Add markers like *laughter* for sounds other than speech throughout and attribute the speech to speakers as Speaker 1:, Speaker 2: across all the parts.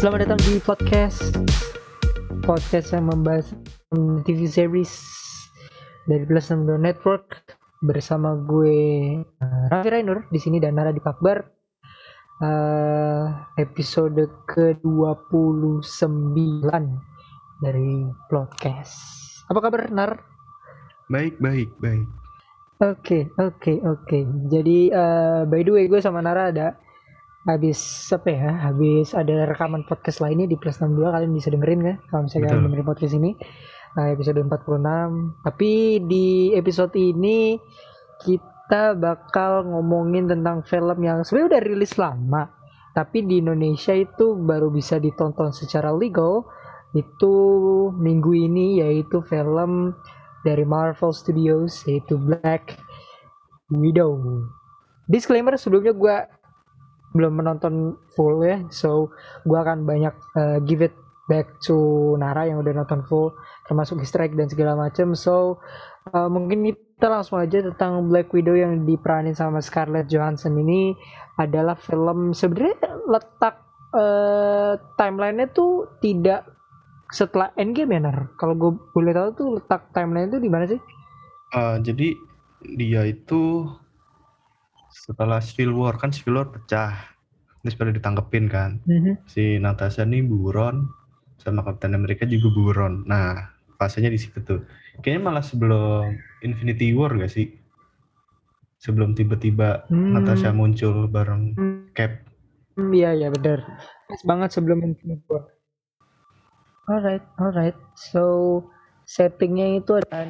Speaker 1: Selamat datang di podcast podcast yang membahas TV series dari Plus 62 Network bersama gue uh, Raffi Rainur di sini dan Nara di Pakbar. Uh, episode ke-29 dari podcast. Apa kabar Nar?
Speaker 2: Baik, baik, baik.
Speaker 1: Oke, oke, oke. Jadi uh, by the way gue sama Nara ada habis apa ya? Habis ada rekaman podcast lainnya di Plus 62 kalian bisa dengerin kan? Kalau misalnya kalian dengerin podcast ini uh, episode 46. Tapi di episode ini kita bakal ngomongin tentang film yang sebenarnya udah rilis lama, tapi di Indonesia itu baru bisa ditonton secara legal itu minggu ini yaitu film dari Marvel Studios yaitu Black Widow. Disclaimer sebelumnya gue belum menonton full ya, so gue akan banyak uh, give it back to Nara yang udah nonton full, termasuk egg dan segala macam. So uh, mungkin kita langsung aja tentang Black Widow yang diperanin sama Scarlett Johansson ini adalah film sebenarnya letak uh, timelinenya tuh tidak setelah Endgame ya Nar. Kalau gue boleh tahu tuh letak timeline itu di mana sih?
Speaker 2: Eh, jadi dia itu setelah Civil War kan Civil War pecah, terus pada ditangkepin kan. Si Natasha nih buron, sama Captain America juga buron. Nah, fasenya di situ tuh. Kayaknya malah sebelum Infinity War gak sih? Sebelum tiba-tiba
Speaker 1: Hmm.
Speaker 2: Natasha muncul bareng
Speaker 1: Hmm,
Speaker 2: Cap.
Speaker 1: hmm, Iya iya benar. Pas banget sebelum Infinity War. Alright, alright. So settingnya itu akan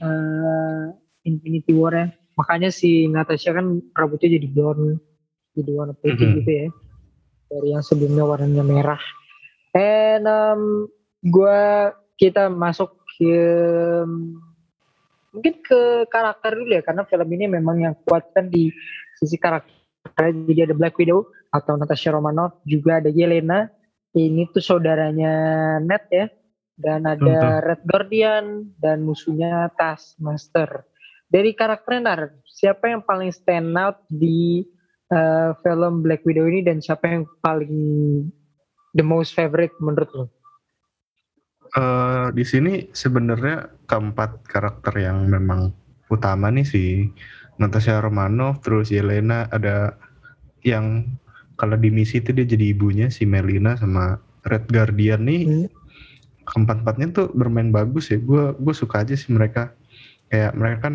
Speaker 1: uh, Infinity War ya. Makanya si Natasha kan rambutnya jadi blonde, jadi warna putih
Speaker 2: Mhm.
Speaker 1: gitu ya. Dari yang sebelumnya warnanya merah. And um, gua kita masuk ke mungkin ke karakter dulu ya karena film ini memang yang kuat kan di sisi karakter. Jadi ada Black Widow atau Natasha Romanoff, juga ada Yelena. Ini tuh saudaranya Ned ya. Dan ada Red Guardian dan musuhnya Taskmaster. Dari karakternya Nar, siapa yang paling stand out di uh, film Black Widow ini dan siapa yang paling the most favorite menurut lo?
Speaker 2: Eh, di sini sebenarnya keempat karakter yang memang utama nih si Natasha Romanoff, terus Yelena ada yang kalau di misi itu dia jadi ibunya si Melina sama Red Guardian nih
Speaker 1: Hmm.
Speaker 2: keempat-empatnya tuh bermain bagus ya. Gue gue suka aja sih mereka kayak mereka kan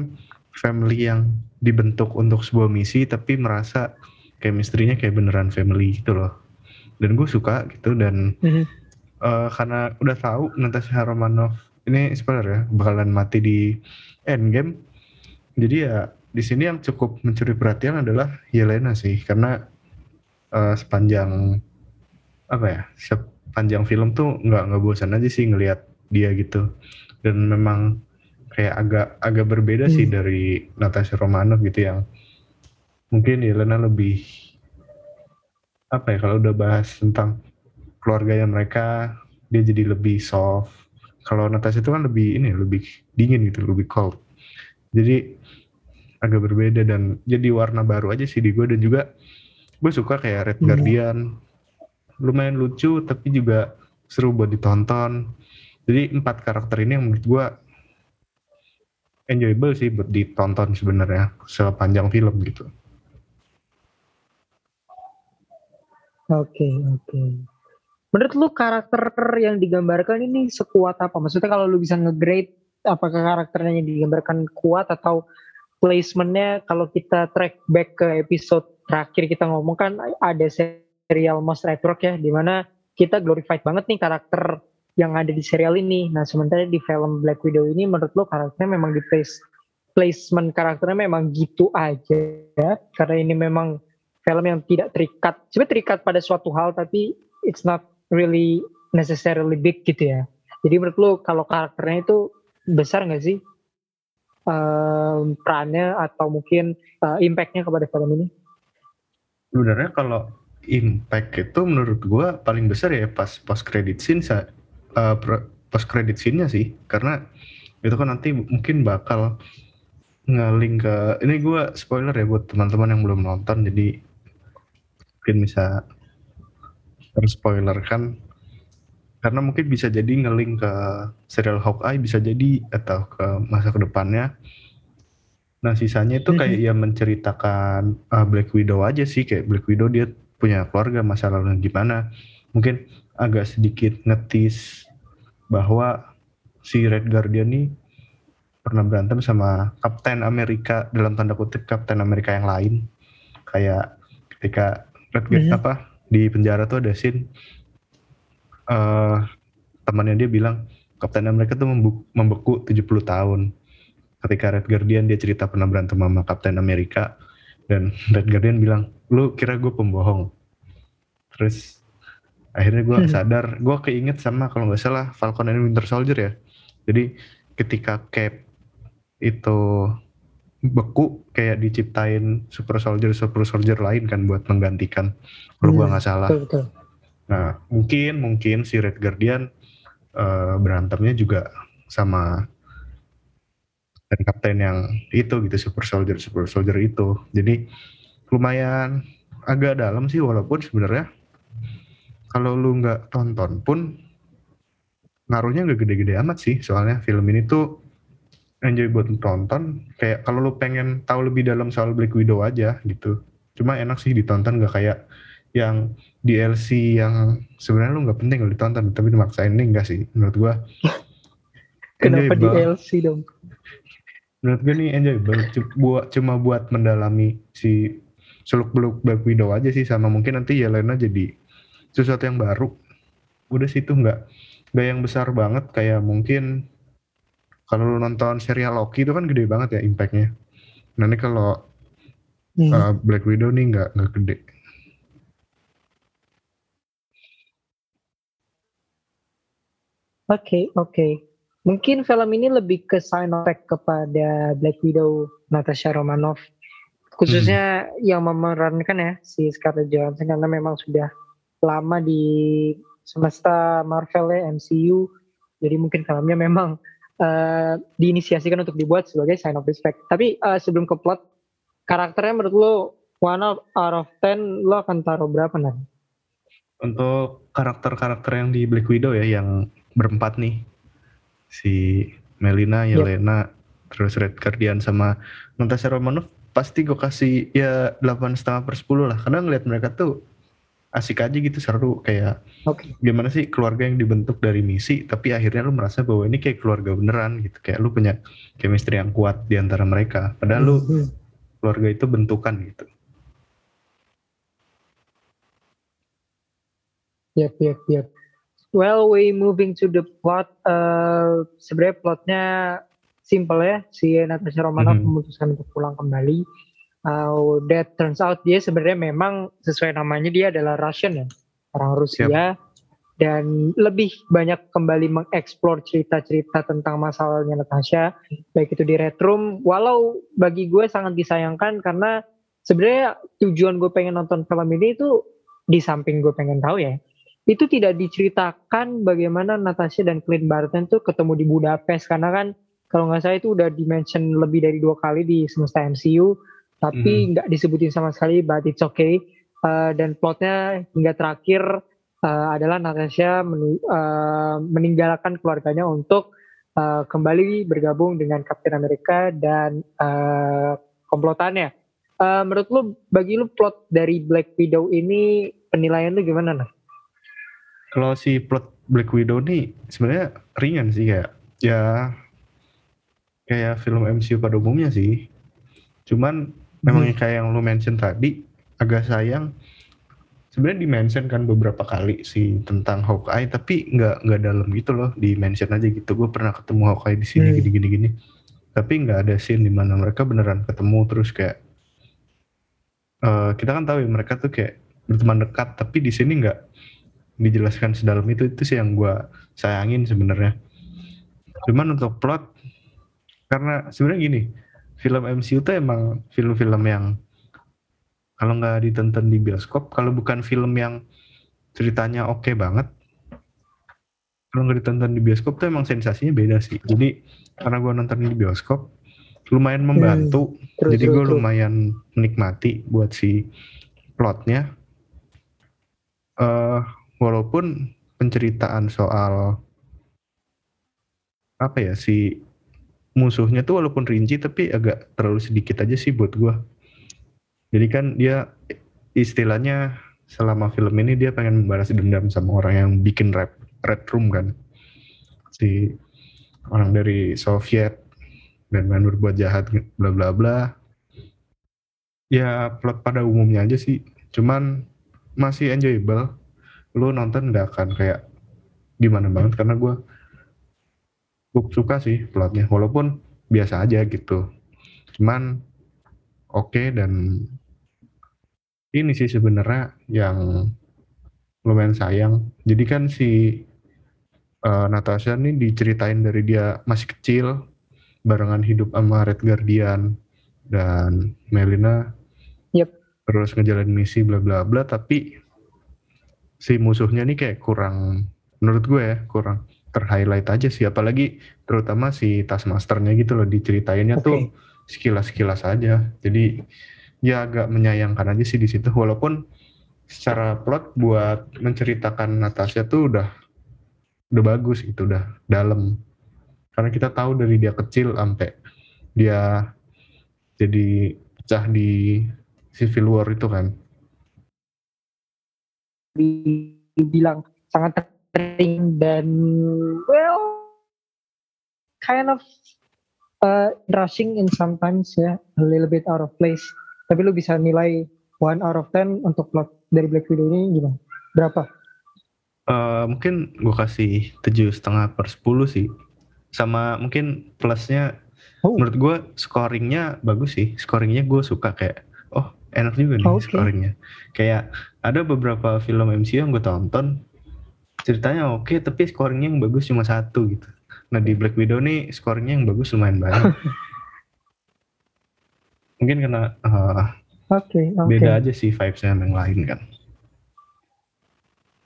Speaker 2: family yang dibentuk untuk sebuah misi tapi merasa chemistry-nya kayak beneran family gitu loh. Dan gue suka gitu dan
Speaker 1: Mhm.
Speaker 2: eh, karena udah tahu Natasha Romanoff ini spoiler ya bakalan mati di Endgame. Jadi ya di sini yang cukup mencuri perhatian adalah Yelena sih karena eh, sepanjang apa ya sepanjang film tuh nggak nggak bosan aja sih ngelihat dia gitu dan memang kayak agak agak berbeda sih
Speaker 1: Hmm.
Speaker 2: dari Natasha Romanoff gitu yang mungkin Yelena lebih apa ya kalau udah bahas tentang keluarganya mereka dia jadi lebih soft. Kalau Natasha itu kan lebih ini lebih dingin gitu lebih cold. Jadi agak berbeda dan jadi warna baru aja sih di gue. Dan juga gue suka kayak Red
Speaker 1: Iya.
Speaker 2: Guardian. Lumayan lucu tapi juga seru buat ditonton. Jadi empat karakter ini yang menurut gue enjoyable sih buat ditonton sebenarnya sepanjang film gitu
Speaker 1: Oke, oke. Menurut lu karakter yang digambarkan ini sekuat apa? Maksudnya kalau lu bisa nge-grade apakah karakternya yang digambarkan kuat atau placementnya kalau kita track back ke episode terakhir kita ngomong kan ada serial Most Network ya di mana kita glorified banget nih karakter yang ada di serial ini. Nah sementara di film Black Widow ini menurut lu karakternya memang di place placement karakternya memang gitu aja. Ya karena ini memang film yang tidak terikat. Sebenarnya terikat pada suatu hal tapi it's not really necessarily big gitu ya. Jadi menurut lu kalau karakternya itu besar nggak sih? Em, perannya atau mungkin eh, impactnya kepada film ini?
Speaker 2: Sebenarnya kalau impact itu menurut gua paling besar ya pas post credit scene sa- eh, post credit scene-nya sih karena itu kan nanti mungkin bakal nge-link ke ini gua spoiler ya buat teman-teman yang belum nonton jadi mungkin bisa terspoiler kan karena mungkin bisa jadi ngeling ke serial Hawkeye bisa jadi atau ke masa ke depannya. Nah sisanya itu kayak ya menceritakan uh, Black Widow aja sih kayak Black Widow dia punya keluarga masa lalu gimana mungkin agak sedikit ngetis bahwa si Red Guardian nih pernah berantem sama Kapten Amerika dalam tanda kutip Kapten Amerika yang lain. Kayak ketika Red Guardian
Speaker 1: Mhm.
Speaker 2: apa di penjara tuh ada scene eh temannya dia bilang Kapten Amerika tuh membeku 70 tahun. Ketika Red Guardian dia cerita pernah berantem sama Kapten Amerika dan Red Guardian bilang lu kira gue pembohong? Terus akhirnya gue
Speaker 1: Hmm.
Speaker 2: sadar gue keinget sama kalau nggak salah Falcon and Winter Soldier ya jadi ketika Cap itu beku kayak diciptain super soldier super soldier lain kan buat menggantikan kalau gue
Speaker 1: Hmm,
Speaker 2: nggak salah
Speaker 1: betul betul
Speaker 2: Nah, mungkin mungkin si Red Guardian eh, berantemnya juga sama dan kapten yang itu gitu super soldier super soldier itu. Jadi lumayan agak dalam sih walaupun sebenarnya kalau lu nggak tonton pun ngaruhnya nggak gede-gede amat sih. Soalnya film ini tuh enjoy buat tonton kayak kalau lu pengen tahu lebih dalam soal Black Widow aja gitu. Cuma enak sih ditonton nggak kayak yang DLC yang sebenarnya lu nggak penting kalau ditonton tapi dimaksain. Ini enggak sih menurut gua. *laughs*
Speaker 1: Kenapa di
Speaker 2: enjoyable.
Speaker 1: LC dong?
Speaker 2: Menurut gue nih Cu- buat cuma buat mendalami si seluk beluk Black Widow aja sih sama mungkin nanti Yelena jadi sesuatu yang baru udah sih itu nggak nggak yang besar banget kayak mungkin kalau lu nonton serial Loki itu kan gede banget ya impactnya nanti kalau
Speaker 1: Hmm.
Speaker 2: uh, Black Widow nih nggak nggak gede
Speaker 1: Oke, oke. Mungkin film ini lebih ke sign effect kepada Black Widow Natasha Romanoff. Khususnya yang memerankan ya si Scarlett Johansson karena memang sudah lama di semesta Marvel ya MCU. Jadi mungkin filmnya memang eh, diinisiasikan untuk dibuat sebagai sign of respect. Tapi eh, sebelum ke plot, karakternya menurut lo one out of ten lo akan taruh berapa nanti?
Speaker 2: untuk karakter-karakter yang di Black Widow ya yang berempat nih si Melina,
Speaker 1: Yep.
Speaker 2: Yelena, terus Red Guardian sama Natasha Romanoff pasti gue kasih ya delapan setengah per 10 lah karena ngeliat mereka tuh asik aja gitu seru kayak
Speaker 1: Oke.
Speaker 2: gimana sih keluarga yang dibentuk dari misi tapi akhirnya lu merasa bahwa ini kayak keluarga beneran gitu kayak lu punya chemistry yang kuat di antara mereka padahal lu
Speaker 1: Hmm.
Speaker 2: keluarga itu bentukan gitu
Speaker 1: Yep, yep, yep. Well, we moving to the plot. Uh, sebenarnya plotnya simple ya. Si Natasha Romanoff
Speaker 2: Mhm.
Speaker 1: memutuskan untuk pulang kembali. Uh, that turns out dia sebenarnya memang sesuai namanya dia adalah Russian ya, orang Rusia. Dan lebih banyak kembali mengeksplor cerita-cerita tentang masalahnya Natasha, baik itu di Red Room. Walau bagi gue sangat disayangkan karena sebenarnya tujuan gue pengen nonton film ini itu di samping gue pengen tahu ya, itu tidak diceritakan bagaimana Natasha dan Clint Barton tuh ketemu di Budapest karena kan kalau nggak salah itu udah dimention lebih dari dua kali di semesta MCU tapi nggak disebutin sama sekali but it's okay Uh, dan plotnya hingga terakhir uh, adalah Natasha meni- uh, meninggalkan keluarganya untuk uh, kembali bergabung dengan Captain America dan uh, komplotannya. Uh, menurut lu bagi lu plot dari Black Widow ini penilaian lu gimana nah?
Speaker 2: kalau si plot Black Widow nih sebenarnya ringan sih kayak ya kayak film MCU pada umumnya sih cuman memang kayak yang lu mention tadi agak sayang. Sebenarnya di mention kan beberapa kali sih tentang Hawkeye tapi nggak nggak dalam gitu loh di mention aja gitu. Gue pernah ketemu Hawkeye di sini
Speaker 1: Hmm.
Speaker 2: gini gini gini tapi nggak ada scene di mana mereka beneran ketemu terus kayak eh, kita kan tahu ya mereka tuh kayak berteman dekat tapi di sini nggak dijelaskan sedalam itu. Itu sih yang gue sayangin sebenarnya. Cuman untuk plot karena sebenarnya gini film MCU tuh emang film-film yang kalau nggak ditonton di bioskop kalau bukan film yang ceritanya oke banget kalau nggak ditonton di bioskop tuh emang sensasinya beda sih. Jadi karena gue nonton di bioskop lumayan membantu.
Speaker 1: True,
Speaker 2: jadi
Speaker 1: true,
Speaker 2: gue lumayan menikmati buat si plotnya. Eh walaupun penceritaan soal apa ya si musuhnya tuh walaupun rinci tapi agak terlalu sedikit aja sih buat gua. Jadi kan dia istilahnya selama film ini dia pengen membalas dendam sama orang yang bikin rap Red Room kan. Si orang dari Soviet dan main berbuat jahat bla bla bla. Ya plot pada umumnya aja sih. Cuman masih enjoyable. Lu nonton nggak akan kayak gimana banget karena gue gue suka sih plotnya walaupun biasa aja gitu cuman oke okay, dan ini sih sebenarnya yang lumayan sayang jadi kan si uh, Natasha nih diceritain dari dia masih kecil barengan hidup sama Red Guardian dan Melina
Speaker 1: yep.
Speaker 2: terus ngejalanin misi bla bla bla tapi si musuhnya nih kayak kurang menurut gue ya kurang terhighlight aja sih apalagi terutama si Taskmasternya gitu loh diceritainnya okay. tuh sekilas-sekilas aja. Jadi ya agak menyayangkan aja sih di situ. Walaupun secara plot buat menceritakan Natasha tuh udah udah bagus gitu udah dalam. Karena kita tahu dari dia kecil sampai dia jadi pecah di Civil War itu kan.
Speaker 1: Dibilang sangat sering dan well kind of uh, rushing in sometimes ya a little bit out of place. Tapi lu bisa nilai one out of ten untuk plot dari Black Widow ini gimana? Berapa?
Speaker 2: Uh, mungkin gue kasih tujuh setengah per sepuluh sih. Sama mungkin plusnya oh. menurut gue scoringnya bagus sih. Scoringnya gue suka kayak oh enak juga nih okay. scoringnya. Kayak ada beberapa film MCU yang gue tonton ceritanya oke okay, tapi scoringnya yang bagus cuma satu gitu nah di Black Widow nih scoringnya yang bagus lumayan banyak *laughs* mungkin karena uh,
Speaker 1: okay, okay.
Speaker 2: beda aja sih vibesnya yang lain kan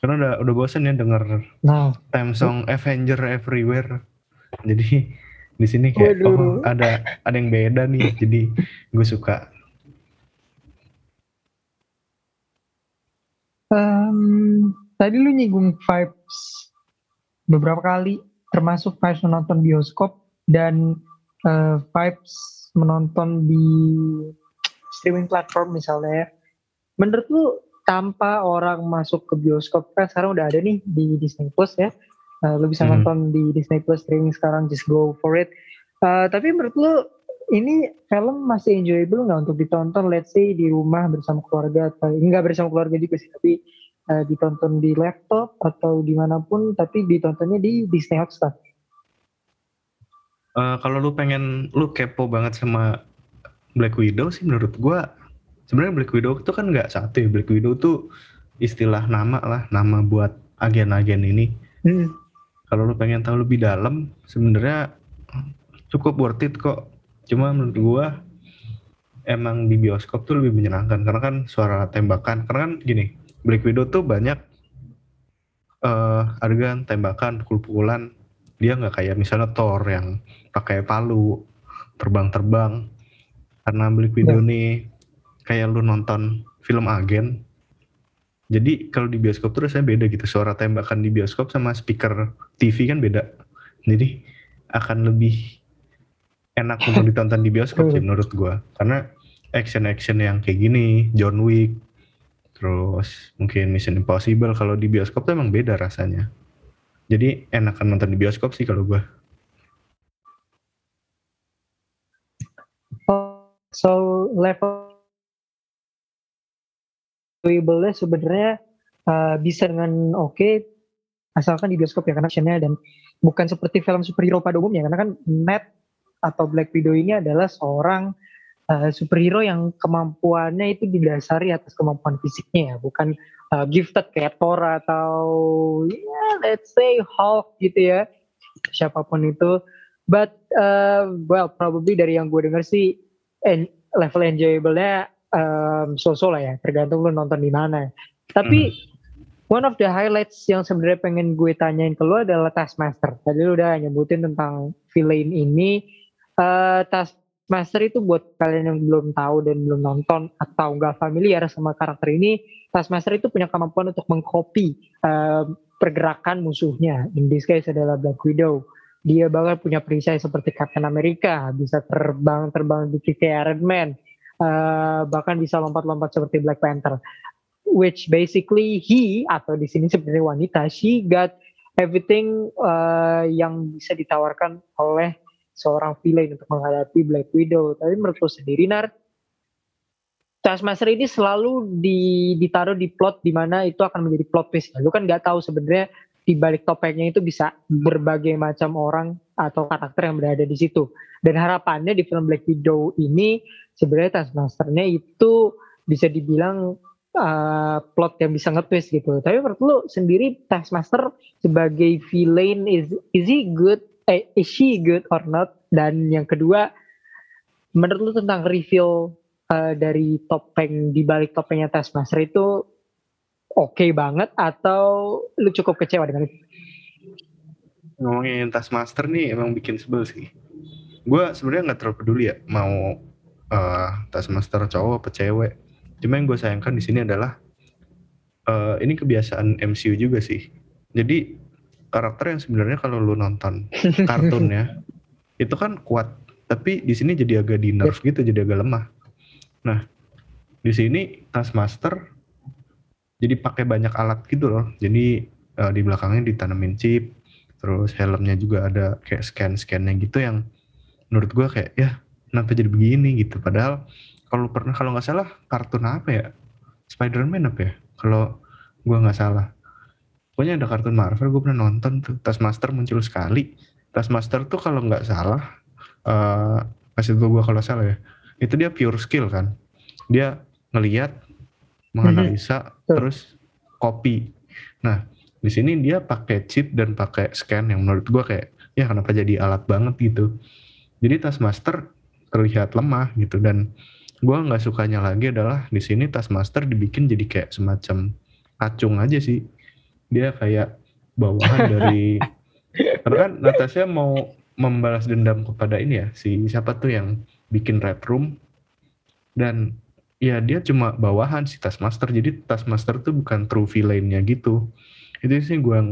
Speaker 2: karena udah udah bosan ya denger
Speaker 1: nah.
Speaker 2: theme song Avenger Everywhere jadi di sini kayak Waduh. oh ada ada yang beda nih jadi gue suka
Speaker 1: um, tadi lu nyinggung vibes beberapa kali termasuk vibes menonton bioskop dan uh, vibes menonton di streaming platform misalnya menurut lu tanpa orang masuk ke bioskop kan sekarang udah ada nih di Disney Plus ya. Uh, lu bisa hmm. nonton di Disney Plus streaming sekarang just go for it. Uh, tapi menurut lu ini film masih enjoyable nggak untuk ditonton? Let's say di rumah bersama keluarga atau enggak bersama keluarga juga sih tapi uh, ditonton di laptop atau di mana pun tapi ditontonnya di Disney Hotstar.
Speaker 2: Uh, kalau lu pengen lu kepo banget sama Black Widow sih menurut gua sebenarnya Black Widow itu kan nggak satu ya Black Widow tuh istilah nama lah nama buat agen-agen ini. Hmm. Kalau lu pengen tahu lebih dalam sebenarnya cukup worth it kok. Cuma menurut gua emang di bioskop tuh lebih menyenangkan karena kan suara tembakan karena kan gini Black Widow tuh banyak uh, adegan tembakan pukul-pukulan. Dia nggak kayak misalnya Thor yang pakai palu terbang-terbang. Karena Black Widow yeah. nih kayak lu nonton film agen. Jadi kalau di bioskop tuh rasanya beda gitu. Suara tembakan di bioskop sama speaker TV kan beda. Jadi akan lebih enak untuk *laughs* ditonton di bioskop sih menurut gua. Karena action action yang kayak gini John Wick terus mungkin Mission Impossible kalau di bioskop tuh emang beda rasanya. Jadi enakan nonton di bioskop sih kalau gue
Speaker 1: so level nya sebenarnya uh, bisa dengan oke okay, asalkan di bioskop ya karena actionnya dan bukan seperti film superhero pada umumnya. Karena kan Net atau Black Widow ini adalah seorang uh, superhero yang kemampuannya itu didasari atas kemampuan fisiknya ya, bukan uh, gifted kayak Thor atau ya yeah, let's say Hulk gitu ya, siapa pun itu. But uh, well probably dari yang gue denger sih en level enjoyable-nya um, so-so lah ya, tergantung lu nonton di mana. Tapi mm. one of the highlights yang sebenarnya pengen gue tanyain ke lu adalah Taskmaster. Tadi lu udah nyebutin tentang villain ini. Uh, Task Master itu buat kalian yang belum tahu dan belum nonton atau nggak familiar sama karakter ini, Taskmaster itu punya kemampuan untuk mengcopy uh, pergerakan musuhnya. In this case adalah Black Widow. Dia bahkan punya perisai seperti Captain America, bisa terbang-terbang di kayak Iron Man, uh, bahkan bisa lompat-lompat seperti Black Panther. Which basically he atau di sini sebenarnya wanita, she got everything uh, yang bisa ditawarkan oleh seorang villain untuk menghadapi Black Widow. Tapi menurutku sendiri, Nar, Taskmaster ini selalu di, ditaruh di plot di mana itu akan menjadi plot twist. Lu kan nggak tahu sebenarnya di balik topengnya itu bisa berbagai macam orang atau karakter yang berada di situ. Dan harapannya di film Black Widow ini sebenarnya Taskmasternya itu bisa dibilang uh, plot yang bisa nge-twist gitu. Tapi menurut lu sendiri Taskmaster sebagai villain is is he good? Eh, is she good or not? Dan yang kedua, menurut lu tentang reveal uh, dari topeng di balik topengnya Taskmaster itu oke okay banget atau lu cukup kecewa dengan itu?
Speaker 2: Ngomongin Taskmaster nih emang bikin sebel sih. Gue sebenarnya nggak terlalu peduli ya mau uh, Taskmaster cowok atau cewek. Cuma yang gue sayangkan di sini adalah uh, ini kebiasaan MCU juga sih. Jadi karakter yang sebenarnya kalau lu nonton kartunnya *laughs* itu kan kuat, tapi di sini jadi agak di nerf gitu, jadi agak lemah. Nah, di sini Taskmaster jadi pakai banyak alat gitu loh. Jadi uh, di belakangnya ditanemin chip, terus helmnya juga ada kayak scan-scannya gitu yang menurut gua kayak ya kenapa jadi begini gitu. Padahal kalau pernah kalau nggak salah kartun apa ya? Spider-Man apa ya? Kalau gua nggak salah. Pokoknya ada kartun Marvel gue pernah nonton tuh Taskmaster muncul sekali. Taskmaster tuh kalau nggak salah uh, kasih gue kalau salah ya itu dia pure skill kan. Dia ngeliat menganalisa mm-hmm. terus copy. Nah di sini dia pakai chip dan pakai scan yang menurut gua kayak ya kenapa jadi alat banget? gitu. Jadi Taskmaster terlihat lemah gitu dan gua nggak sukanya lagi adalah di sini Taskmaster dibikin jadi kayak semacam kacung aja sih dia kayak bawahan dari *laughs* karena kan Natasha mau membalas dendam kepada ini ya si siapa tuh yang bikin red room. Dan ya dia cuma bawahan si Taskmaster jadi Taskmaster tuh bukan true villainnya gitu. Itu sih gue yang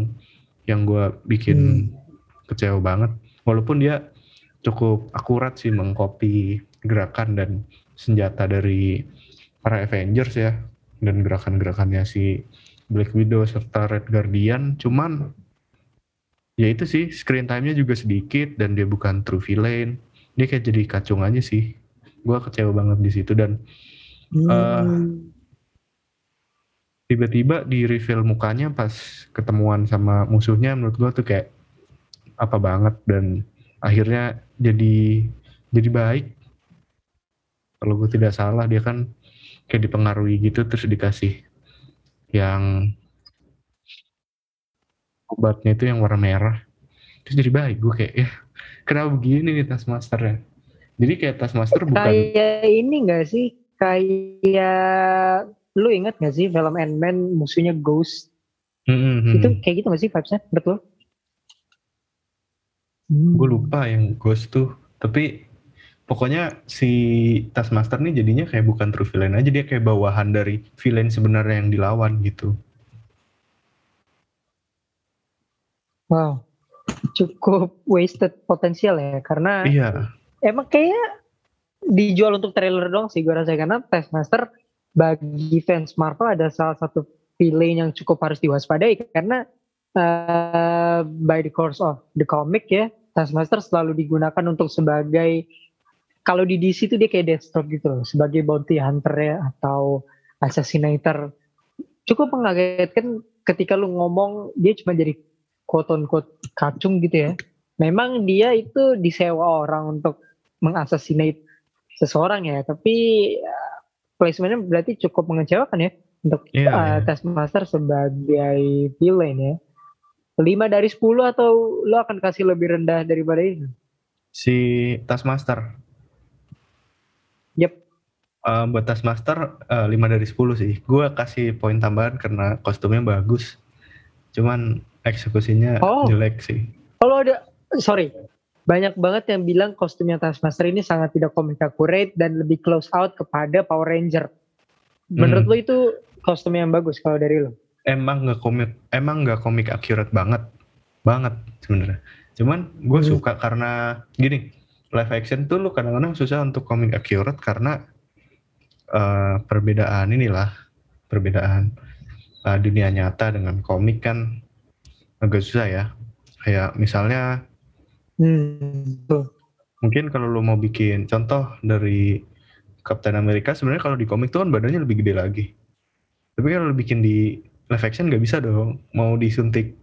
Speaker 2: yang gue bikin hmm. kecewa banget. Walaupun dia cukup akurat sih mengcopy gerakan dan senjata dari para Avengers ya dan gerakan-gerakannya si Black Widow serta Red Guardian cuman ya itu sih screen time-nya juga sedikit dan dia bukan true villain. Dia kayak jadi kacung aja sih. Gue kecewa banget di situ dan hmm. uh, tiba-tiba di reveal mukanya pas ketemuan sama musuhnya menurut gue tuh kayak apa banget dan akhirnya jadi jadi baik. Kalau gue tidak salah dia kan kayak dipengaruhi gitu terus dikasih yang obatnya itu yang warna merah. Terus jadi baik gue kayak ya kenapa begini nih Taskmaster ya jadi kayak Taskmaster bukan
Speaker 1: kayak ini gak sih? Kayak lu inget gak sih film Ant-Man musuhnya Ghost? Mm-hmm. itu kayak gitu gak sih vibesnya? Betul
Speaker 2: gue lupa yang Ghost tuh. Tapi pokoknya si Taskmaster nih jadinya kayak bukan true villain aja dia kayak bawahan dari villain sebenarnya yang dilawan gitu
Speaker 1: wow cukup wasted potensial ya karena
Speaker 2: iya.
Speaker 1: emang kayak dijual untuk trailer dong sih gue rasa karena Taskmaster bagi fans Marvel ada salah satu villain yang cukup harus diwaspadai karena uh, by the course of the comic ya Taskmaster selalu digunakan untuk sebagai kalau di DC itu dia kayak Deathstroke gitu loh sebagai bounty hunter ya atau assassinator cukup mengagetkan ketika lu ngomong dia cuma jadi quote on quote kacung gitu ya. Memang dia itu disewa orang untuk mengasasinate seseorang ya, tapi uh, placementnya berarti cukup mengecewakan ya untuk yeah, uh, yeah. Taskmaster sebagai villain ya. 5 dari 10 atau lo akan kasih lebih rendah daripada ini?
Speaker 2: Si Taskmaster.
Speaker 1: Yep.
Speaker 2: Uh, buat Taskmaster uh, 5 dari 10 sih. Gue kasih poin tambahan karena kostumnya bagus. Cuman eksekusinya oh. jelek sih.
Speaker 1: Kalau ada, sorry, banyak banget yang bilang kostumnya Taskmaster ini sangat tidak komik accurate dan lebih close out kepada Power Ranger. Menurut hmm. lo itu kostum yang bagus kalau dari lo?
Speaker 2: Emang nggak komik, emang nggak komik akurat banget, banget sebenarnya. Cuman gue
Speaker 1: Hmm.
Speaker 2: suka karena gini, live action tuh lu kadang-kadang susah untuk komik akurat karena eh, perbedaan inilah, perbedaan eh, dunia nyata dengan komik kan agak susah ya. Kayak misalnya
Speaker 1: Hmm,
Speaker 2: mungkin kalau lu mau bikin contoh dari Captain America sebenarnya kalau di komik tuh kan badannya lebih gede lagi. Tapi kalau lu bikin di live action nggak bisa dong. Mau disuntik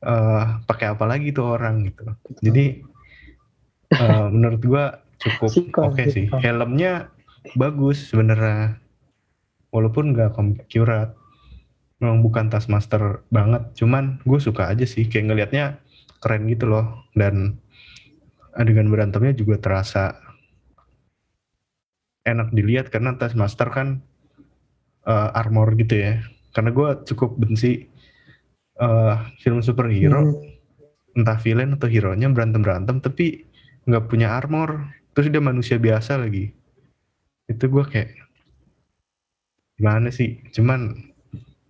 Speaker 2: eh, pakai apa lagi tuh orang gitu. Jadi eh, menurut gua cukup oke sih.
Speaker 1: sikon.
Speaker 2: Helmnya bagus sebenarnya. Walaupun nggak komik akurat. Memang bukan Taskmaster banget. Cuman gue suka aja sih. Kayak ngelihatnya keren gitu loh. Dan adegan berantemnya juga terasa enak dilihat karena Taskmaster kan eh, armor gitu ya. Karena gue cukup benci eh, film superhero
Speaker 1: Hmm.
Speaker 2: entah villain atau hero nya berantem berantem tapi nggak punya armor. Terus dia manusia biasa lagi. Itu gue kayak gimana sih? Cuman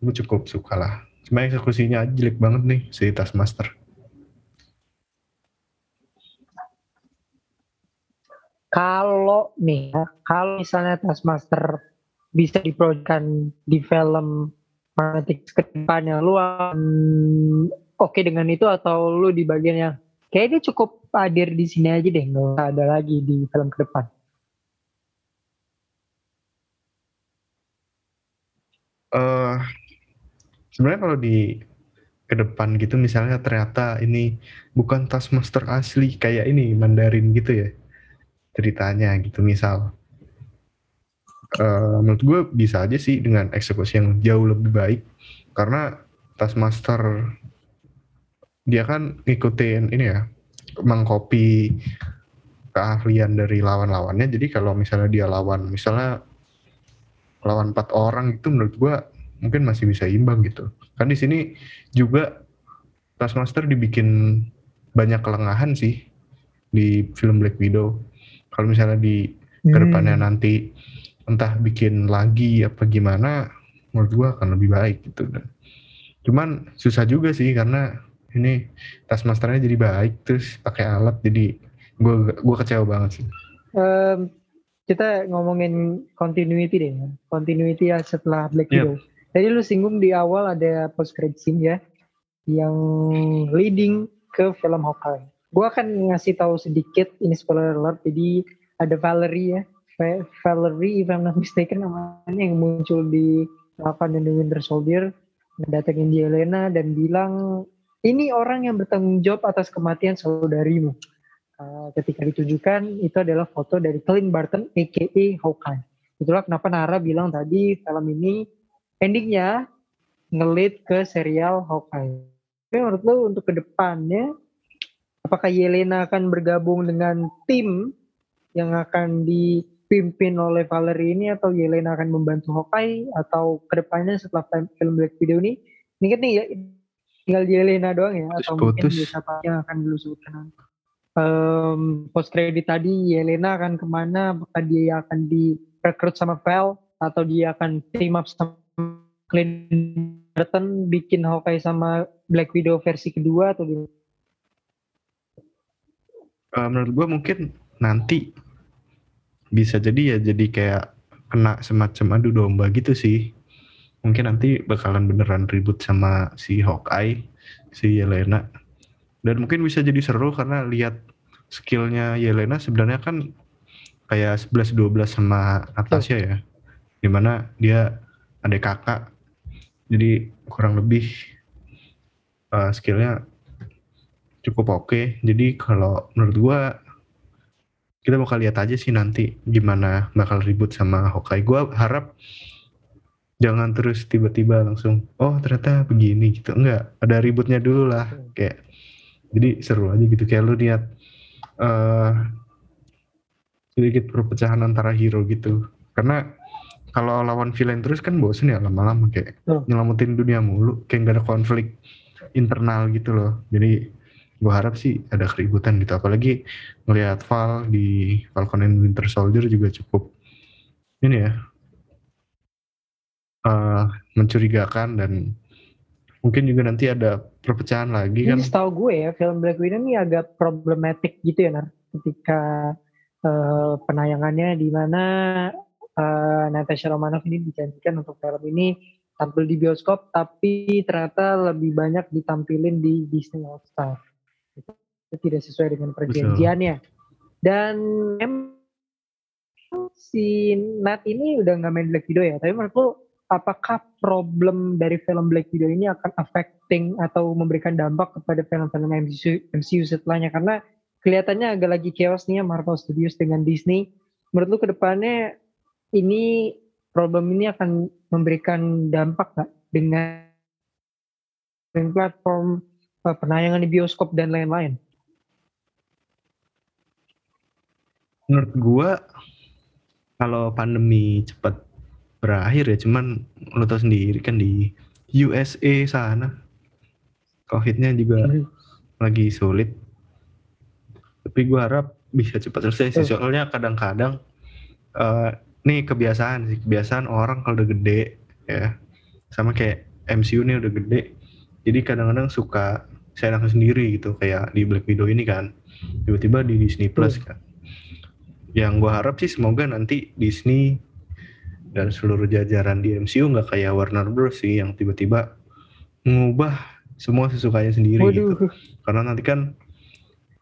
Speaker 2: gue cukup suka lah. Cuma eksekusinya jelek banget nih si Taskmaster.
Speaker 1: Kalau nih, ya, kalau misalnya Taskmaster bisa diproyekkan di film Magnetic ke depannya, lu akan oke dengan itu atau lu di bagian yang kayaknya cukup hadir di sini aja deh, nggak ada lagi di film ke depan.
Speaker 2: eh sebenarnya kalau di ke depan gitu misalnya ternyata ini bukan Taskmaster asli kayak ini Mandarin gitu ya ceritanya gitu misal Eh, menurut gue bisa aja sih dengan eksekusi yang jauh lebih baik karena Taskmaster dia kan ngikutin ini ya mengcopy keahlian dari lawan-lawannya. Jadi kalau misalnya dia lawan misalnya lawan empat orang itu menurut gue mungkin masih bisa imbang gitu. Kan di sini juga Taskmaster dibikin banyak kelengahan sih di film Black Widow. Kalau misalnya di ke depannya
Speaker 1: Hmm.
Speaker 2: nanti entah bikin lagi apa gimana menurut gua akan lebih baik gitu. Dan cuman susah juga sih karena ini Taskmasternya jadi baik terus pakai alat jadi gua gua kecewa banget sih
Speaker 1: Em, kita ngomongin continuity deh, continuity ya setelah Black
Speaker 2: Yep.
Speaker 1: Widow. Tadi lu singgung di awal ada post credit scene ya, yang leading ke film Hawkeye. Gua akan ngasih tahu sedikit ini spoiler alert. Jadi ada Valerie ya, Va- Valerie if I'm not mistaken namanya yang muncul di Falcon and the Winter Soldier mendatangin Yelena dan bilang ini orang yang bertanggung jawab atas kematian saudarimu. Uh, ketika ditujukan itu adalah foto dari Clint Barton aka Hawkeye. Itulah kenapa Nara bilang tadi film ini endingnya ngelit ke serial Hawkeye. Tapi menurut lo untuk ke depannya apakah Yelena akan bergabung dengan tim yang akan dipimpin oleh Valerie ini atau Yelena akan membantu Hawkeye atau ke depannya setelah film- Black Widow ini ini kan nih ya tinggal Yelena doang ya atau mungkin
Speaker 2: Putus.
Speaker 1: siapa yang akan dulu sebutkan um, post credit tadi Yelena akan ke mana apakah dia akan direkrut sama Val atau dia akan team up sama Clint Barton bikin Hawkeye sama Black Widow versi kedua atau gimana?
Speaker 2: Eh, menurut gua mungkin nanti bisa jadi ya jadi kayak kena semacam adu domba gitu sih mungkin nanti bakalan beneran ribut sama si Hawkeye si Yelena. Dan mungkin bisa jadi seru karena lihat skillnya Yelena sebenarnya kan kayak 11-12 sama Natasha ya di mana dia adik kakak. Jadi kurang lebih eh, skillnya cukup oke. Jadi kalau menurut gua kita bakal lihat aja sih nanti gimana bakal ribut sama Hawkeye. Gua harap jangan terus tiba-tiba langsung oh ternyata begini gitu. Enggak ada ributnya dulu lah kayak jadi seru aja gitu. Kayak lu lihat eh sedikit perpecahan antara hero gitu. Karena kalau lawan villain terus kan bosen ya lama-lama kayak
Speaker 1: Betul.
Speaker 2: nyelamatin dunia mulu kayak nggak ada konflik internal gitu loh. Jadi gua harap sih ada keributan gitu. Apalagi melihat Val di Falcon and Winter Soldier juga cukup ini ya eh mencurigakan dan mungkin juga nanti ada perpecahan lagi kan
Speaker 1: Ini setahu gue ya film Black Widow ini agak problematik gitu ya Nar ketika eh, penayangannya di mana eh, Natasha Romanoff ini dijanjikan untuk film ini tampil di bioskop tapi ternyata lebih banyak ditampilin di Disney All Star. Itu tidak sesuai dengan perjanjiannya. Dan em si Nat ini udah nggak main Black Widow ya, tapi menurut lu apakah problem dari film Black Widow ini akan affecting atau memberikan dampak kepada film-film MCU, MCU setelahnya karena kelihatannya agak lagi chaos nih ya Marvel Studios dengan Disney. Menurut lu ke depannya ini problem ini akan memberikan dampak nggak dengan platform eh, penayangan di bioskop dan lain-lain?
Speaker 2: menurut gua kalau pandemi cepat berakhir ya cuman lo tau sendiri kan di USA sana covidnya juga
Speaker 1: Hmm.
Speaker 2: lagi sulit tapi gua harap bisa cepat selesai sih
Speaker 1: Betul.
Speaker 2: soalnya kadang-kadang nih kebiasaan sih kebiasaan orang kalau udah gede ya sama kayak MCU nih udah gede jadi kadang-kadang suka saya langsung sendiri gitu kayak di Black Widow ini kan tiba-tiba di Disney Plus kan yang gua harap sih semoga nanti Disney dan seluruh jajaran di MCU nggak kayak Warner Bros sih yang tiba-tiba mengubah semua sesukanya sendiri gitu
Speaker 1: Waduh,
Speaker 2: karena nanti kan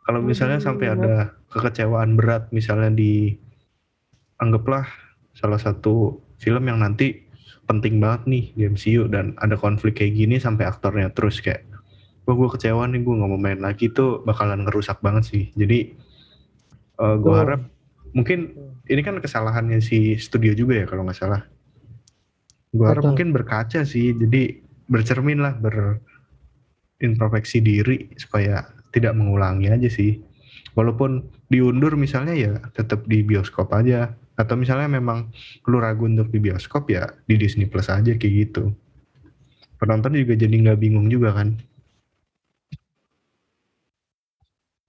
Speaker 2: kalau misalnya
Speaker 1: Waduh.
Speaker 2: sampai ada kekecewaan berat misalnya di anggaplah salah satu film yang nanti penting banget nih di MCU dan ada konflik kayak gini sampai aktornya terus kayak wah gue kecewa nih gue nggak mau main lagi itu bakalan ngerusak banget sih jadi gue
Speaker 1: Betul.
Speaker 2: harap mungkin ini kan kesalahannya si studio juga ya kalau nggak salah. Gue harap
Speaker 1: Betul.
Speaker 2: mungkin berkaca sih jadi bercermin lah berintrospeksi diri supaya tidak mengulangi aja sih. Walaupun diundur misalnya ya tetap di bioskop aja. Atau misalnya memang lu ragu untuk di bioskop ya di Disney Plus aja kayak gitu. Penonton juga jadi nggak bingung juga kan.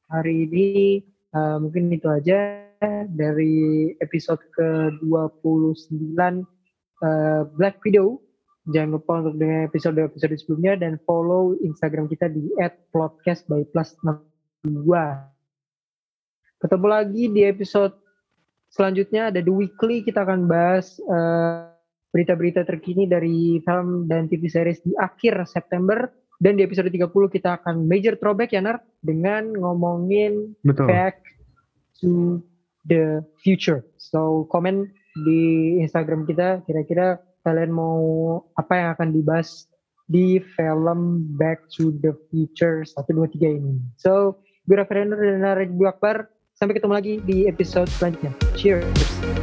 Speaker 1: Hari ini eh, mungkin itu aja dari episode ke-29 eh, Black Widow. Jangan lupa untuk dengar episode-episode sebelumnya dan follow Instagram kita di @podcast by plus 62. Ketemu lagi di episode selanjutnya. Ada The Weekly. Kita akan bahas eh, berita-berita terkini dari film dan TV series di akhir September. Dan di episode 30 kita akan major throwback ya Nar? Dengan ngomongin
Speaker 2: betul.
Speaker 1: Back to the future. So komen di Instagram kita kira-kira kalian mau apa yang akan dibahas di film Back to the Future 1 2 3 ini. So, gue Renner dan Narek Akbar. Sampai ketemu lagi di episode selanjutnya. Cheers.